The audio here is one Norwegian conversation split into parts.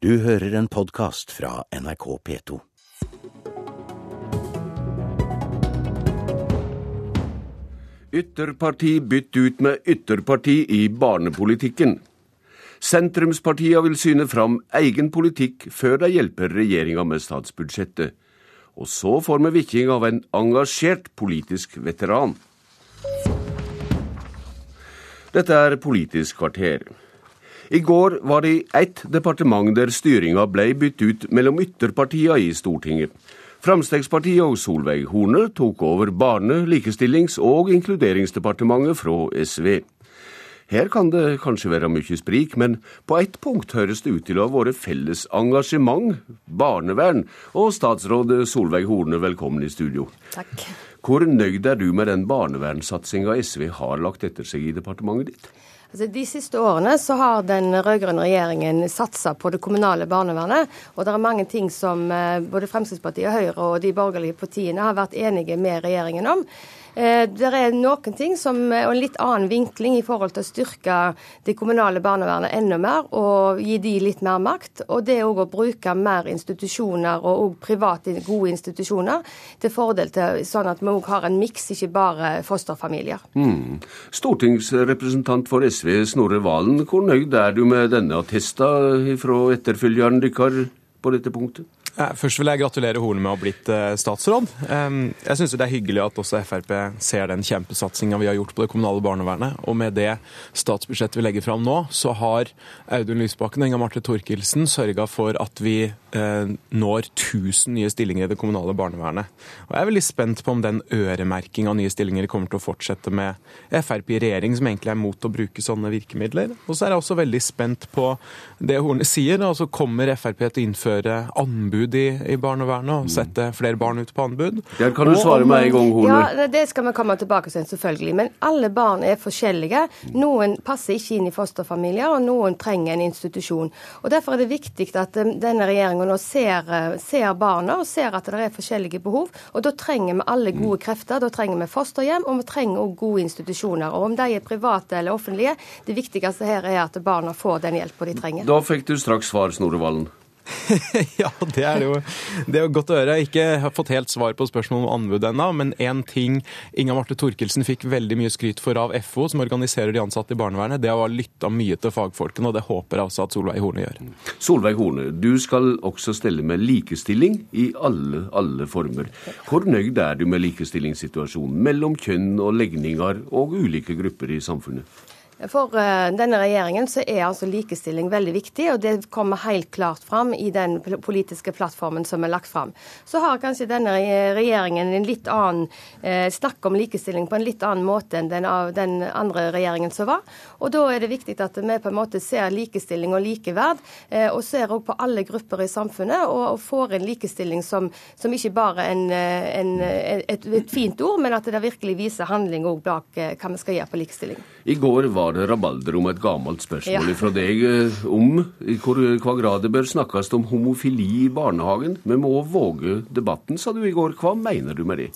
Du hører en podkast fra NRK P2. Ytterparti bytt ut med ytterparti i barnepolitikken. Sentrumspartia vil syne fram egen politikk før de hjelper regjeringa med statsbudsjettet. Og så får vi viking av en engasjert politisk veteran. Dette er Politisk kvarter. I går var det ett departement der styringa ble bytt ut mellom ytterpartia i Stortinget. Frp og Solveig Horne tok over Barne-, likestillings- og inkluderingsdepartementet fra SV. Her kan det kanskje være mye sprik, men på ett punkt høres det ut til å ha vært felles engasjement, barnevern. Og statsråd Solveig Horne, velkommen i studio. Takk. Hvor nøyd er du med den barnevernssatsinga SV har lagt etter seg i departementet ditt? Altså, de siste årene så har den rød-grønne regjeringen satsa på det kommunale barnevernet. Og det er mange ting som eh, både Fremskrittspartiet, Høyre og de borgerlige partiene har vært enige med regjeringen om. Eh, det er noen ting som, og en litt annen vinkling i forhold til å styrke det kommunale barnevernet enda mer og gi de litt mer makt. Og det òg å bruke mer institusjoner og private gode institusjoner til fordel til sånn at vi òg har en miks, ikke bare fosterfamilier. Mm. Stortingsrepresentant for SV Snorre Valen, hvor nøyd er du med denne attesta fra etterfølgeren deres på dette punktet? Først vil jeg gratulere Horne med å ha blitt eh, statsråd. Jeg syns det er hyggelig at også Frp ser den kjempesatsinga vi har gjort på det kommunale barnevernet. Og med det statsbudsjettet vi legger fram nå, så har Audun Lysbakken og Inga Marte Thorkildsen sørga for at vi eh, når 1000 nye stillinger i det kommunale barnevernet. Og jeg er veldig spent på om den øremerkinga av nye stillinger kommer til å fortsette med Frp i regjering, som egentlig er mot å bruke sånne virkemidler. Og så er jeg også veldig spent på det Horne sier. altså Kommer Frp til å innføre anbud anbud i, i barnevernet og sette flere barn ut på anbud. Der kan du svare meg en gang, Horne. Ja, Det skal vi komme tilbake til, selvfølgelig. Men alle barn er forskjellige. Noen passer ikke inn i fosterfamilier, og noen trenger en institusjon. Og Derfor er det viktig at um, denne regjeringen nå ser, uh, ser, barna og ser at det er forskjellige behov. Og Da trenger vi alle gode krefter. Da trenger vi fosterhjem, og vi trenger også gode institusjoner. Og Om de er private eller offentlige, det viktigste her er at barna får den hjelpa de trenger. Da fikk du straks svar, Snorre Valen. ja, det er jo det er godt å høre. Jeg har ikke fått helt svar på spørsmålet om anbud ennå, men én ting Inga Marte Thorkildsen fikk veldig mye skryt for av FO, som organiserer de ansatte i barnevernet, det var lytta mye til fagfolkene, og det håper jeg også at Solveig Horne gjør. Solveig Horne, du skal også stelle med likestilling i alle, alle former. Hvor nøyd er du med likestillingssituasjonen mellom kjønn og legninger og ulike grupper i samfunnet? For uh, denne regjeringen så er altså likestilling veldig viktig, og det kommer helt klart fram i den politiske plattformen som er lagt fram. Så har kanskje denne regjeringen en litt annen eh, snakk om likestilling på en litt annen måte enn den, den andre regjeringen som var. Og da er det viktig at vi på en måte ser likestilling og likeverd, eh, og ser òg på alle grupper i samfunnet, og, og får en likestilling som, som ikke bare en, en, et, et, fint ord, men at det virkelig viser handling òg bak hva vi skal gjøre på likestilling. I går var var rabalder om et gammelt spørsmål ja. fra deg eh, om i hva grad det bør snakkes om homofili i barnehagen. Vi må våge debatten, sa du i går. Hva mener du med det?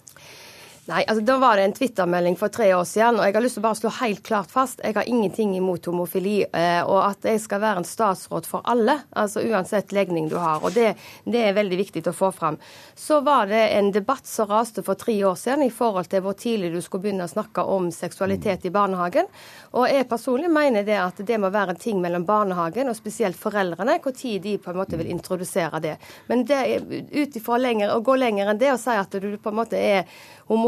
Nei, altså Da var det en twittermelding for tre år siden, og jeg har lyst til å bare slå helt klart fast jeg har ingenting imot homofili, eh, og at jeg skal være en statsråd for alle, altså uansett legning du har. og Det, det er veldig viktig å få fram. Så var det en debatt som raste for tre år siden i forhold til hvor tidlig du skulle begynne å snakke om seksualitet i barnehagen. Og jeg personlig mener det at det må være en ting mellom barnehagen og spesielt foreldrene, hvor tid de på en måte vil introdusere det. Men det, ut ifra å gå lenger enn det og si at du på en måte er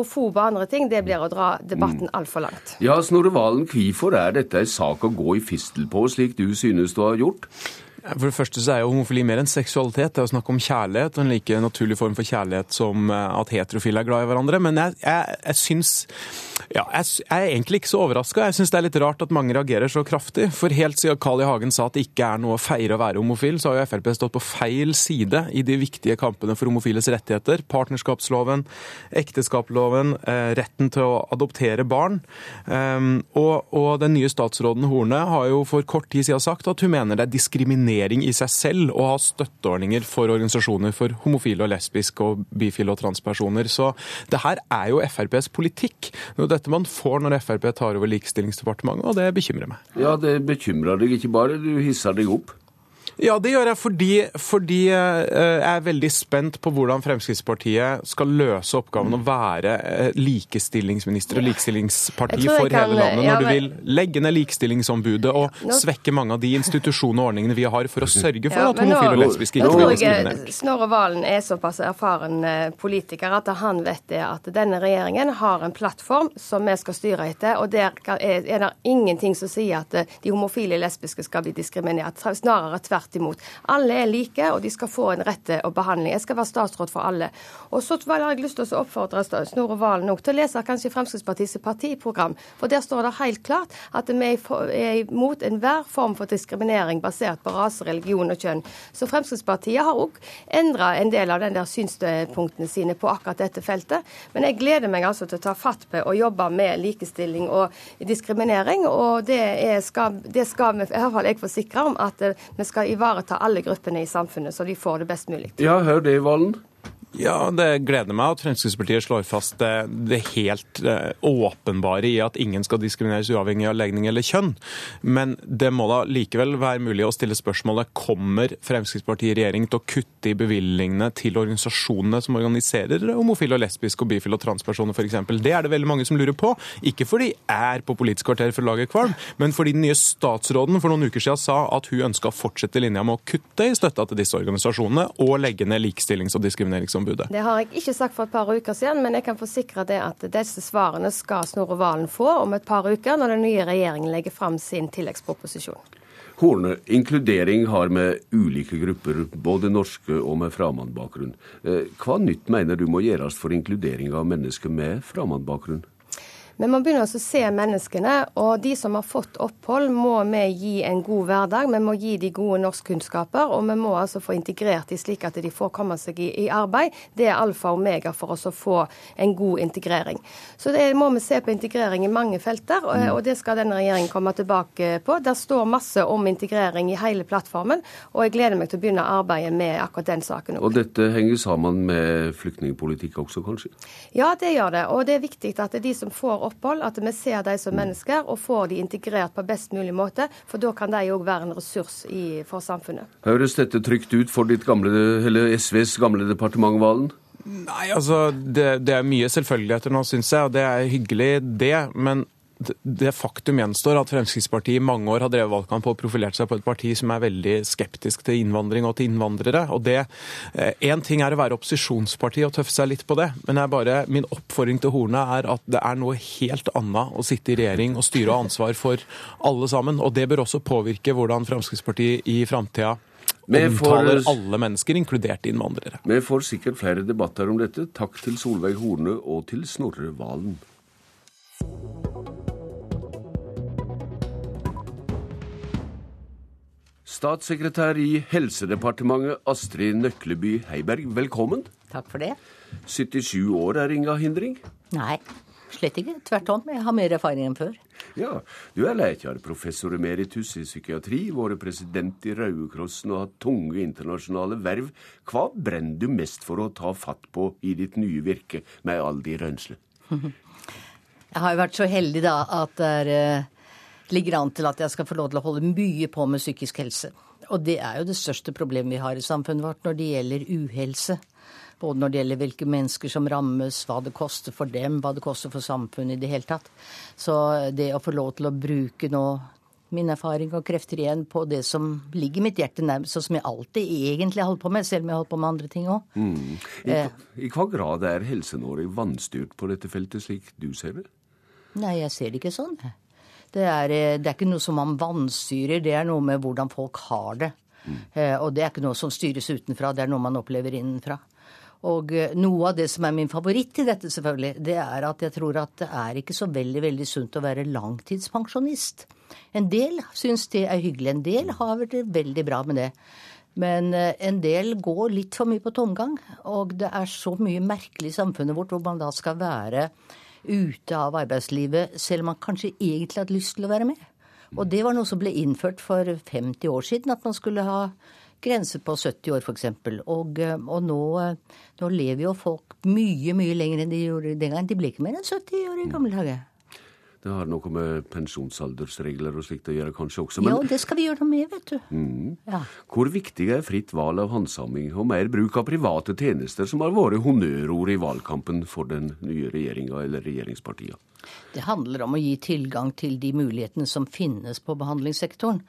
homofob og andre ting, det blir å dra debatten altfor langt. Ja, Snorre Valen, hvorfor er dette en sak å gå i fistel på, slik du synes du har gjort? For det første så er jo homofili mer enn seksualitet. Det er å snakke om kjærlighet, og en like naturlig form for kjærlighet som eh, at heterofile er glad i hverandre. Men jeg, jeg, jeg syns ja, jeg, er egentlig ikke så overraska. Jeg syns det er litt rart at mange reagerer så kraftig. For helt siden Carl I. Hagen sa at det ikke er noe å feire å være homofil, så har jo Frp stått på feil side i de viktige kampene for homofiles rettigheter. Partnerskapsloven, ekteskapsloven, eh, retten til å adoptere barn. Ehm, og, og den nye statsråden Horne har jo for kort tid siden sagt at hun mener det er diskriminering diskriminering i seg selv å ha støtteordninger for organisasjoner for homofile og lesbiske og bifile og transpersoner. Så det her er jo FrPs politikk. Det er dette man får når Frp tar over Likestillingsdepartementet, og det bekymrer meg. Ja, det bekymrer deg ikke bare, du hisser deg opp. Ja, det gjør jeg fordi, fordi eh, jeg er veldig spent på hvordan Fremskrittspartiet skal løse oppgaven å være eh, likestillingsminister og likestillingsparti for kan- hele landet, ja, når du vil legge ned Likestillingsombudet og nå- svekke mange av de institusjonene og ordningene vi har for å sørge for Ja, at homofile og lesbiske ikke blir diskriminert. Snorre Valen er såpass erfaren eh, politiker at han vet det at denne regjeringen har en plattform som vi skal styre etter, og der er det ingenting som sier at de homofile og lesbiske skal bli diskriminert. Snarere tvert imot. Alle er like, og de skal få en rett til behandling. Jeg skal være statsråd for alle. Og så har jeg lyst til å oppfordre Snorre Valen til å lese kanskje Fremskrittspartiets partiprogram, for der står det helt klart at vi er imot enhver form for diskriminering basert på rase, religion og kjønn. Så Fremskrittspartiet har òg endra en del av den der synspunktene sine på akkurat dette feltet. Men jeg gleder meg altså til å ta fatt på å jobbe med likestilling og diskriminering. Og det, er, skal, det skal vi, i hvert fall jeg forsikre om, at eh, vi skal ivareta alle gruppene i samfunnet, så de får det best mulig. Ja, hør det, Valen. Ja, Det gleder meg at Fremskrittspartiet slår fast det, det helt eh, åpenbare i at ingen skal diskrimineres uavhengig av legning eller kjønn. Men det må da likevel være mulig å stille spørsmålet kommer Fremskrittspartiet i regjering til å kutte i bevilgningene til organisasjonene som organiserer homofile, og lesbiske, og bifile og transpersoner f.eks. Det er det veldig mange som lurer på. Ikke fordi jeg er på Politisk kvarter for å lage kvalm, men fordi den nye statsråden for noen uker siden sa at hun ønska å fortsette linja med å kutte i støtta til disse organisasjonene og legge ned likestillings- og diskrimineringsombudet. Det har jeg ikke sagt for et par uker siden, men jeg kan forsikre det at disse svarene skal Snorre Valen få om et par uker, når den nye regjeringen legger fram sin tilleggsproposisjon. Horne, inkludering har med ulike grupper, både norske og med fremmedbakgrunn. Eh, Hva nytt mener du må gjøres for inkludering av mennesker med fremmedbakgrunn? Men man begynner også å se menneskene, og de som har fått opphold, må vi gi en god hverdag. Vi må gi de gode norskkunnskaper, og vi må altså få integrert de slik at de får komme seg i, i arbeid. Det er alfa og omega for oss å få en god integrering. Så det må vi se på integrering i mange felter, og, og det skal denne regjeringen komme tilbake på. Der står masse om integrering i hele plattformen, og jeg gleder meg til å begynne arbeidet med akkurat den saken. Og dette henger sammen med flyktningpolitikk også, kanskje? Ja, det gjør det. Og det er viktig at de som får opphold, at vi ser dem som mennesker og får de integrert på best mulig måte. For da kan de òg være en ressurs i, for samfunnet. Høres dette trygt ut for ditt gamle, eller SVs gamle departement, Valen? Nei, altså, det, det er mye selvfølgeligheter nå, syns jeg, og det er hyggelig, det. Men det, faktum gjenstår at Fremskrittspartiet i mange år har drevet valgkamp og profilert seg på et parti som er veldig skeptisk til innvandring og til innvandrere. og det, Én ting er å være opposisjonsparti og tøffe seg litt på det, men er bare, min oppfordring til Horne er at det er noe helt annet å sitte i regjering og styre og ha ansvar for alle sammen. og Det bør også påvirke hvordan Fremskrittspartiet i framtida omtaler alle mennesker, inkludert innvandrere. Vi får sikkert flere debatter om dette. Takk til Solveig Horne og til Snorre Valen. Statssekretær i Helsedepartementet Astrid Nøkleby Heiberg, velkommen. Takk for det. 77 år er inga hindring. Nei, slett ikke. Tvert om. Jeg har mer erfaring enn før. Ja, du er lekar, professor emeritus i psykiatri, vært president i Røde Krossen og hatt tunge internasjonale verv. Hva brenner du mest for å ta fatt på i ditt nye virke, med all de rønsle? Jeg har jo vært så heldig da at det er, eh, ligger an til at jeg skal få lov til å holde mye på med psykisk helse. Og det er jo det største problemet vi har i samfunnet vårt når det gjelder uhelse. Både når det gjelder hvilke mennesker som rammes, hva det koster for dem, hva det koster for samfunnet i det hele tatt. Så det å få lov til å bruke nå min erfaring og krefter igjen på det som ligger mitt hjerte nærmest, og som jeg alltid egentlig holder holdt på med, selv om jeg holder på med andre ting òg. I, I hva grad er Helse-Norge vanstyrt på dette feltet, slik du ser det? Nei, jeg ser det ikke sånn. Det er, eh, det er ikke noe som man vanstyrer, det er noe med hvordan folk har det. Eh, Og det er ikke noe som styres utenfra, det er noe man opplever innenfra. Og eh, noe av det som er min favoritt i dette, selvfølgelig, det er at jeg tror at det er ikke så veldig, veldig sunt å være langtidspensjonist. En del syns det er hyggelig, en del har det veldig bra med det. Men en del går litt for mye på tomgang. Og det er så mye merkelig i samfunnet vårt hvor man da skal være ute av arbeidslivet selv om man kanskje egentlig hadde lyst til å være med. Og det var noe som ble innført for 50 år siden, at man skulle ha grense på 70 år f.eks. Og, eh, og nå, eh, nå lever jo folk mye, mye lenger enn de gjorde den gangen. De ble ikke mer enn 70 år i gamle dager. Det har noe med pensjonsaldersregler og slikt å gjøre kanskje også. Men... Ja, det skal vi gjøre noe med, vet du. Mm. Ja. Hvor viktig er fritt valg av handsaming og mer bruk av private tjenester, som har vært honnørord i valgkampen for den nye regjeringa eller regjeringspartiene? Det handler om å gi tilgang til de mulighetene som finnes på behandlingssektoren.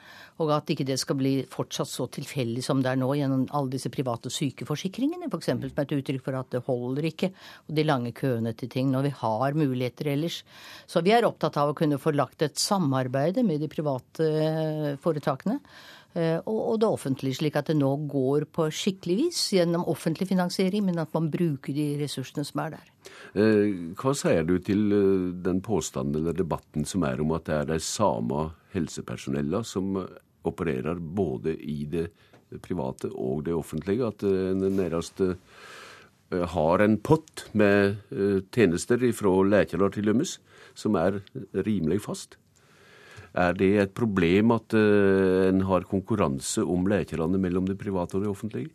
Og at ikke det skal bli fortsatt så tilfeldig som det er nå gjennom alle disse private sykeforsikringene, f.eks. som et uttrykk for at det holder ikke. Og de lange køene til ting når vi har muligheter ellers. Så vi er opptatt av å kunne få lagt et samarbeide med de private eh, foretakene og det offentlige, slik at det nå går på skikkelig vis gjennom offentlig finansiering, men at man bruker de ressursene som er der. Eh, hva sier du til eh, den påstanden eller debatten som er om at det er de samme helsepersonella som opererer både i det private og det offentlige? At en nærmest har en pott med tjenester fra leger til dømmes, som er rimelig fast? Er det et problem at uh, en har konkurranse om lekerne mellom det private og det offentlige?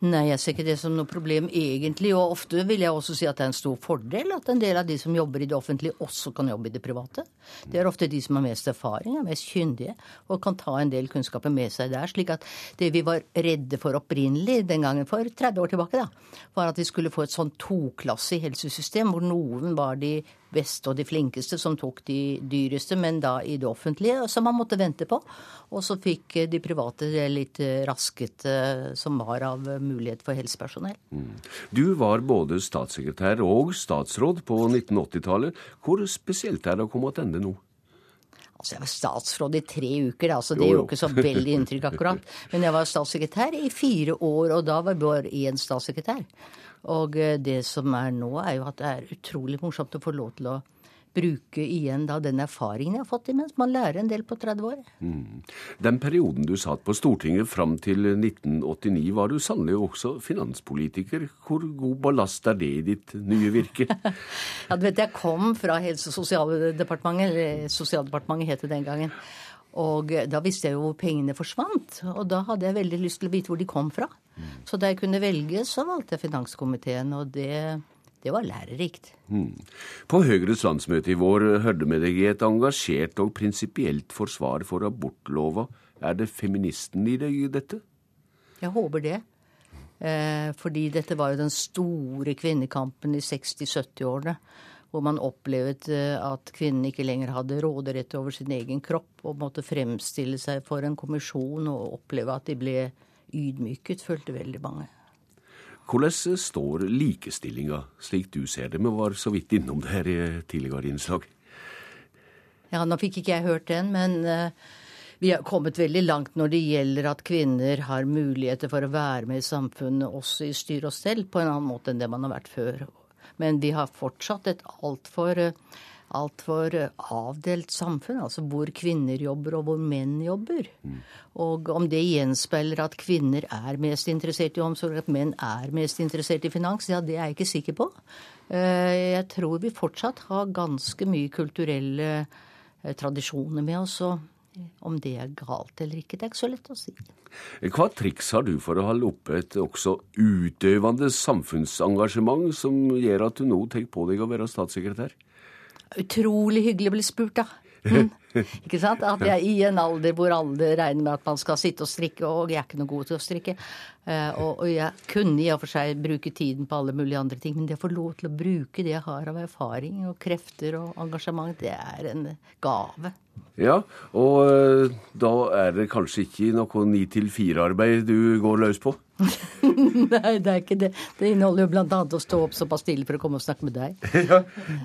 Nei, jeg ser ikke det som noe problem egentlig. Og ofte vil jeg også si at det er en stor fordel at en del av de som jobber i det offentlige, også kan jobbe i det private. Det er ofte de som har mest erfaring, er mest kyndige og kan ta en del kunnskaper med seg der. Slik at det vi var redde for opprinnelig den gangen for 30 år tilbake, da, var at vi skulle få et sånn toklassig helsesystem hvor noen var de beste og de flinkeste som tok de dyreste, men da i det offentlige, som man måtte vente på. Og så fikk de private det litt raskete som var av mulighet for helsepersonell. Mm. Du var både statssekretær og statsråd på 1980-tallet. Hvor spesielt er det å komme tilbake nå? Altså, Jeg var statsråd i tre uker, altså det gjorde jo ikke så veldig inntrykk akkurat. Men jeg var statssekretær i fire år, og da var bare én statssekretær. Og eh, det som er nå, er jo at det er utrolig morsomt å få lov til å bruke igjen da den erfaringen jeg har fått imens. Man lærer en del på 30 år. Mm. Den perioden du satt på Stortinget fram til 1989, var du sannelig også finanspolitiker. Hvor god ballast er det i ditt nye virke? ja, du vet, Jeg kom fra Helse- og sosialdepartementet, eller Sosialdepartementet het det den gangen. Og da visste jeg jo hvor pengene forsvant. Og da hadde jeg veldig lyst til å vite hvor de kom fra. Så da jeg kunne velge, så valgte jeg finanskomiteen, og det, det var lærerikt. Mm. På Høyres landsmøte i vår hørte vi deg i et engasjert og prinsipielt forsvar for abortlova. Er det feministen i deg i dette? Jeg håper det. Eh, fordi dette var jo den store kvinnekampen i 60-70-årene. Hvor man opplevde eh, at kvinnen ikke lenger hadde råderett over sin egen kropp og måtte fremstille seg for en kommisjon og oppleve at de ble ydmyket, følte veldig mange. Hvordan står likestillinga slik du ser det? Vi var så vidt innom det her i tidligere innslag. Ja, nå fikk ikke jeg hørt den, men uh, vi har kommet veldig langt når det gjelder at kvinner har muligheter for å være med i samfunnet, også i styr og stell, på en annen måte enn det man har vært før. Men vi har fortsatt et altfor uh, altfor eh, avdelt samfunn, altså hvor kvinner jobber og hvor menn jobber. Mm. Og om det gjenspeiler at kvinner er mest interessert i omsorg, at menn er mest interessert i finans, ja, det er jeg ikke sikker på. Eh, jeg tror vi fortsatt har ganske mye kulturelle eh, tradisjoner med oss. og om det er galt eller ikke, det er ikke så lett å si. Hva triks har du for å holde oppe et også utøvende samfunnsengasjement som gjør at du nå tar på deg å være statssekretær? Utrolig hyggelig å bli spurt, da. Mm. Ikke sant? At jeg i en alder hvor alle regner med at man skal sitte og strikke, og jeg er ikke noe god til å strikke. Uh, og, og, jeg kunne i og for seg bruke tiden på alle mulige andre ting, men det å få lov til å bruke det jeg har av erfaring og krefter og engasjement, det er en gave. Ja, og uh, da er det kanskje ikke noe ni til fire-arbeid du går løs på? Nei, det er ikke det. Det inneholder jo bl.a. å stå opp såpass tidlig for å komme og snakke med deg. ja,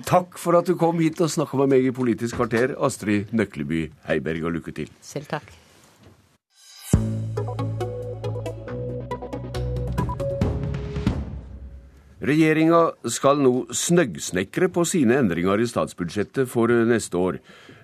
takk for at du kom hit og snakka med meg i Politisk kvarter, Astrid Nøkleby Heiberg, og lykke til. Selv takk. Regjeringa skal nå snøggsnekre på sine endringer i statsbudsjettet for neste år.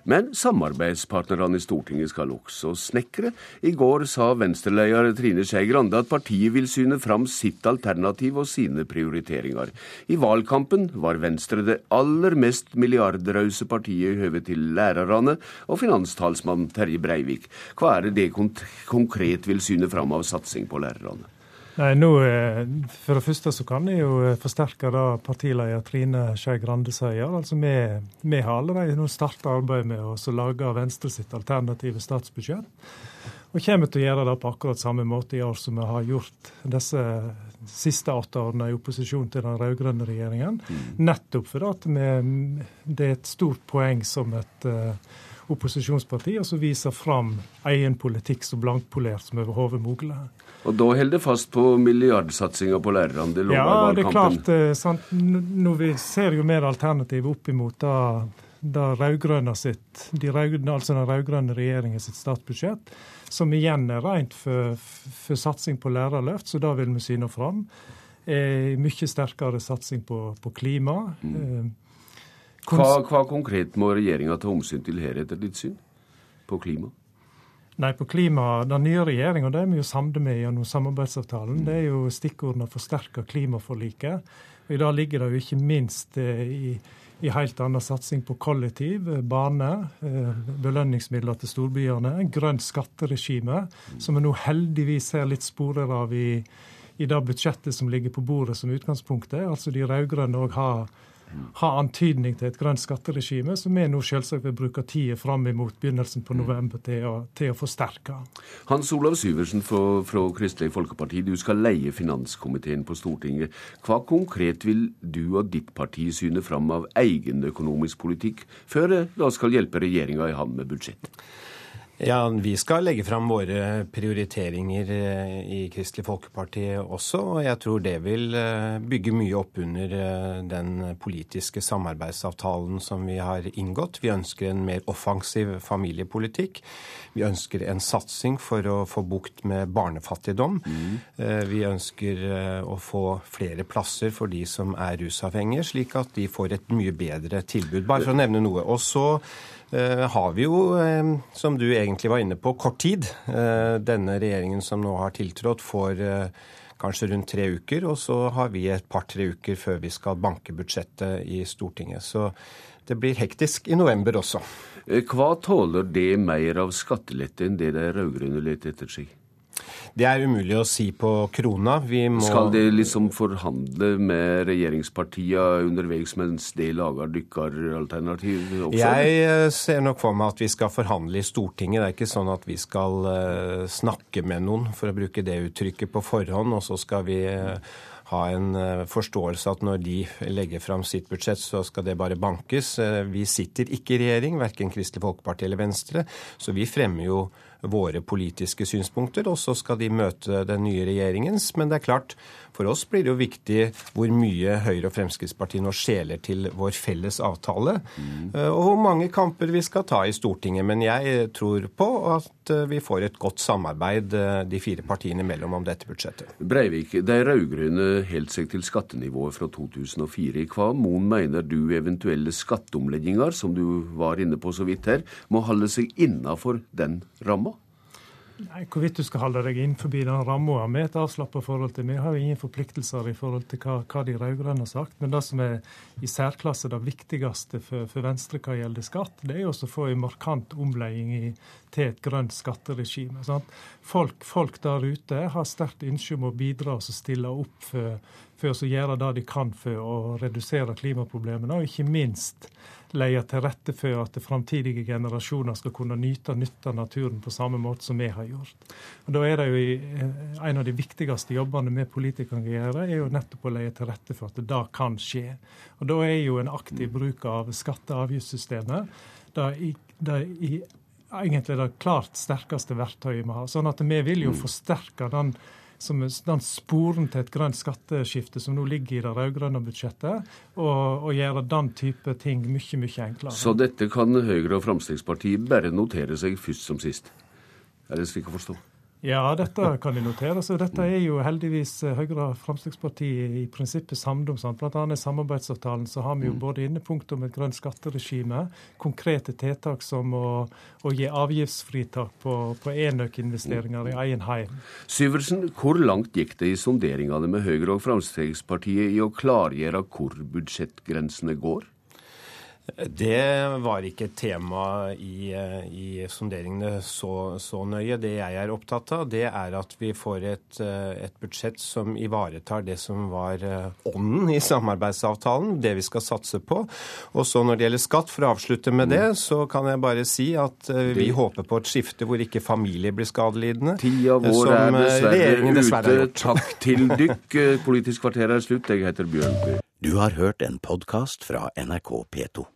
Men samarbeidspartnerne i Stortinget skal også snekre. I går sa Venstre-leder Trine Skei Grande at partiet vil syne fram sitt alternativ og sine prioriteringer. I valgkampen var Venstre det aller mest milliardrause partiet i høve til lærerne og finanstalsmann Terje Breivik. Hva er det det konkret vil syne fram av satsing på lærerne? Nei, nå, eh, For det første så kan jeg jo eh, forsterke det partileder Trine Skei Grande sier. Altså, vi, vi har allerede nå starta arbeidet med å lage Venstre sitt alternative statsbudsjett. Og kommer til å gjøre det på akkurat samme måte i år som vi har gjort disse siste åtte årene i opposisjon til den rød-grønne regjeringen. Mm. Nettopp fordi det er et stort poeng som et uh, opposisjonsparti som viser fram egen politikk så blankpolert som overhodet mulig. Og da holder det fast på milliardsatsinga på lærerne? Det ja, det er klart. Eh, sant? Nå vi ser jo mer alternativ opp imot det, det rød sitt, de rød, altså den rød-grønne regjeringen sitt statsbudsjett, som igjen er rent for, for satsing på lærerløft, så da vil vi syne fram. Eh, mye sterkere satsing på, på klima. Mm. Hva, hva, konkret må regjeringa ta omsyn til her, etter ditt syn, på klima? Nei, på klima, Den nye regjeringa er vi jo samde med gjennom samarbeidsavtalen. Det er jo stikkordene forsterka klimaforliket. Og I dag ligger det jo ikke minst eh, i, i helt annen satsing på kollektiv, eh, bane, eh, belønningsmidler til storbyene, grønt skatteregime, som vi nå heldigvis ser litt sporer av i, i det budsjettet som ligger på bordet som utgangspunktet. Altså de rød-grønne òg har ha antydning til et grønt skatteregime, som vi nå selvsagt vil bruke tida fram imot begynnelsen på november til å, til å forsterke. Hans Olav Syversen fra, fra, Kristelig Folkeparti, du skal leie finanskomiteen på Stortinget. Hva konkret vil du og ditt parti syne fram av egen økonomisk politikk, før det da skal hjelpe regjeringa i hand med budsjett? Ja, Vi skal legge fram våre prioriteringer eh, i Kristelig Folkeparti også. Og jeg tror det vil eh, bygge mye opp under eh, den politiske samarbeidsavtalen som vi har inngått. Vi ønsker en mer offensiv familiepolitikk. Vi ønsker en satsing for å få bukt med barnefattigdom. Mm. Vi ønsker å få flere plasser for de som er rusavhengige, slik at de får et mye bedre tilbud. Bare for å nevne noe. Og så Eh, har vi jo, eh, som du egentlig var inne på, kort tid. Eh, denne regjeringen som nå har tiltrådt, får kanskje rundt tre uker. Og så har vi et par-tre uker før vi skal banke budsjettet i Stortinget. Så det blir hektisk i november også. Hva tåler det mer av skattelette enn det de rød-grønne leter etter seg? Det er umulig å si på krona. Må... Skal de liksom forhandle med regjeringspartiene underveis mens de lager dykkeralternativ også? Jeg eh, ser nok for meg at vi skal forhandle i Stortinget. Det er ikke sånn at vi skal uh, snakke med noen, for å bruke det uttrykket, på forhånd, og så skal vi uh, ha en forståelse at når de legger fram sitt budsjett, så skal det bare bankes. Vi sitter ikke i regjering, verken Kristelig Folkeparti eller Venstre, så vi fremmer jo våre politiske synspunkter, og så skal de møte den nye regjeringens. Men det er klart, for oss blir det jo viktig hvor mye Høyre og Fremskrittspartiet nå skjeler til vår felles avtale, mm. og hvor mange kamper vi skal ta i Stortinget. Men jeg tror på at eh, vi får et godt samarbeid eh, de fire partiene imellom om dette budsjettet. Breivik, de rød-grønne holdt seg til skattenivået fra 2004. Hva Moen mener du eventuelle skatteomlegginger, som du var inne på så vidt her, må holde seg innafor den ramma? Nei, Hvorvidt du skal holde deg innenfor den ramma med et avslappa forhold til Vi har jo ingen forpliktelser i forhold til hva, hva de rød-grønne har sagt. Men det som er i særklasse det viktigste for, for Venstre hva gjelder skatt, det er jo å få en markant omlegging i, til et grønt skatteregime. Folk, folk, der ute har sterkt ønske om å bidra og stille opp for, for å gjøre det de kan for å redusere klimaproblemene, og ikke minst legge til rette for at framtidige generasjoner skal kunne nyte nytte naturen på samme måte som vi har gjort. Og Da er det jo eh, En av de viktigste jobbene vi politikere kan gjøre, er jo nettopp å legge til rette for at det kan skje. Og Da er jo en aktiv bruk av skatte- og avgiftssystemet det i, det i egentlig det klart sterkeste verktøyet vi har. Sånn at vi vil jo forsterke den som den sporen til et grønt skatteskifte som nå ligger i det rød-grønne budsjettet, og, og, gjøre den type ting mye, mye enklere. Så dette kan Høyre og Fremskrittspartiet bare notere seg først som sist? Er det slik å forstå? Ja, dette kan de notere. Så dette er jo heldigvis eh, Høyre og Fremskrittspartiet i prinsippet samd om. Sant? Blant annet i samarbeidsavtalen så har vi jo mm. både innepunkt om et grønt skatteregime, konkrete tiltak som å, å gi avgiftsfritak på, på enøkinvesteringer i egen heim. Syversen, hvor langt gikk det i sonderingene med Høyre og Fremskrittspartiet i å klargjøre hvor budsjettgrensene går? Det var ikke et tema i, eh, i sonderingene så, så, nøye. Det jeg er opptatt av, det er at vi får et, eh, et, budsjett som ivaretar det som var eh, ånden i samarbeidsavtalen, det vi skal satse på. Og så når det gjelder skatt, for å avslutte med det, så kan jeg bare si at vi håper på et skifte hvor ikke familier blir skadelidende. Tida vår er dessverre, dessverre ute. Takk til dykk. Politisk kvarter er slutt. Jeg heter Bjørn. Du har hørt en podkast fra NRK P2.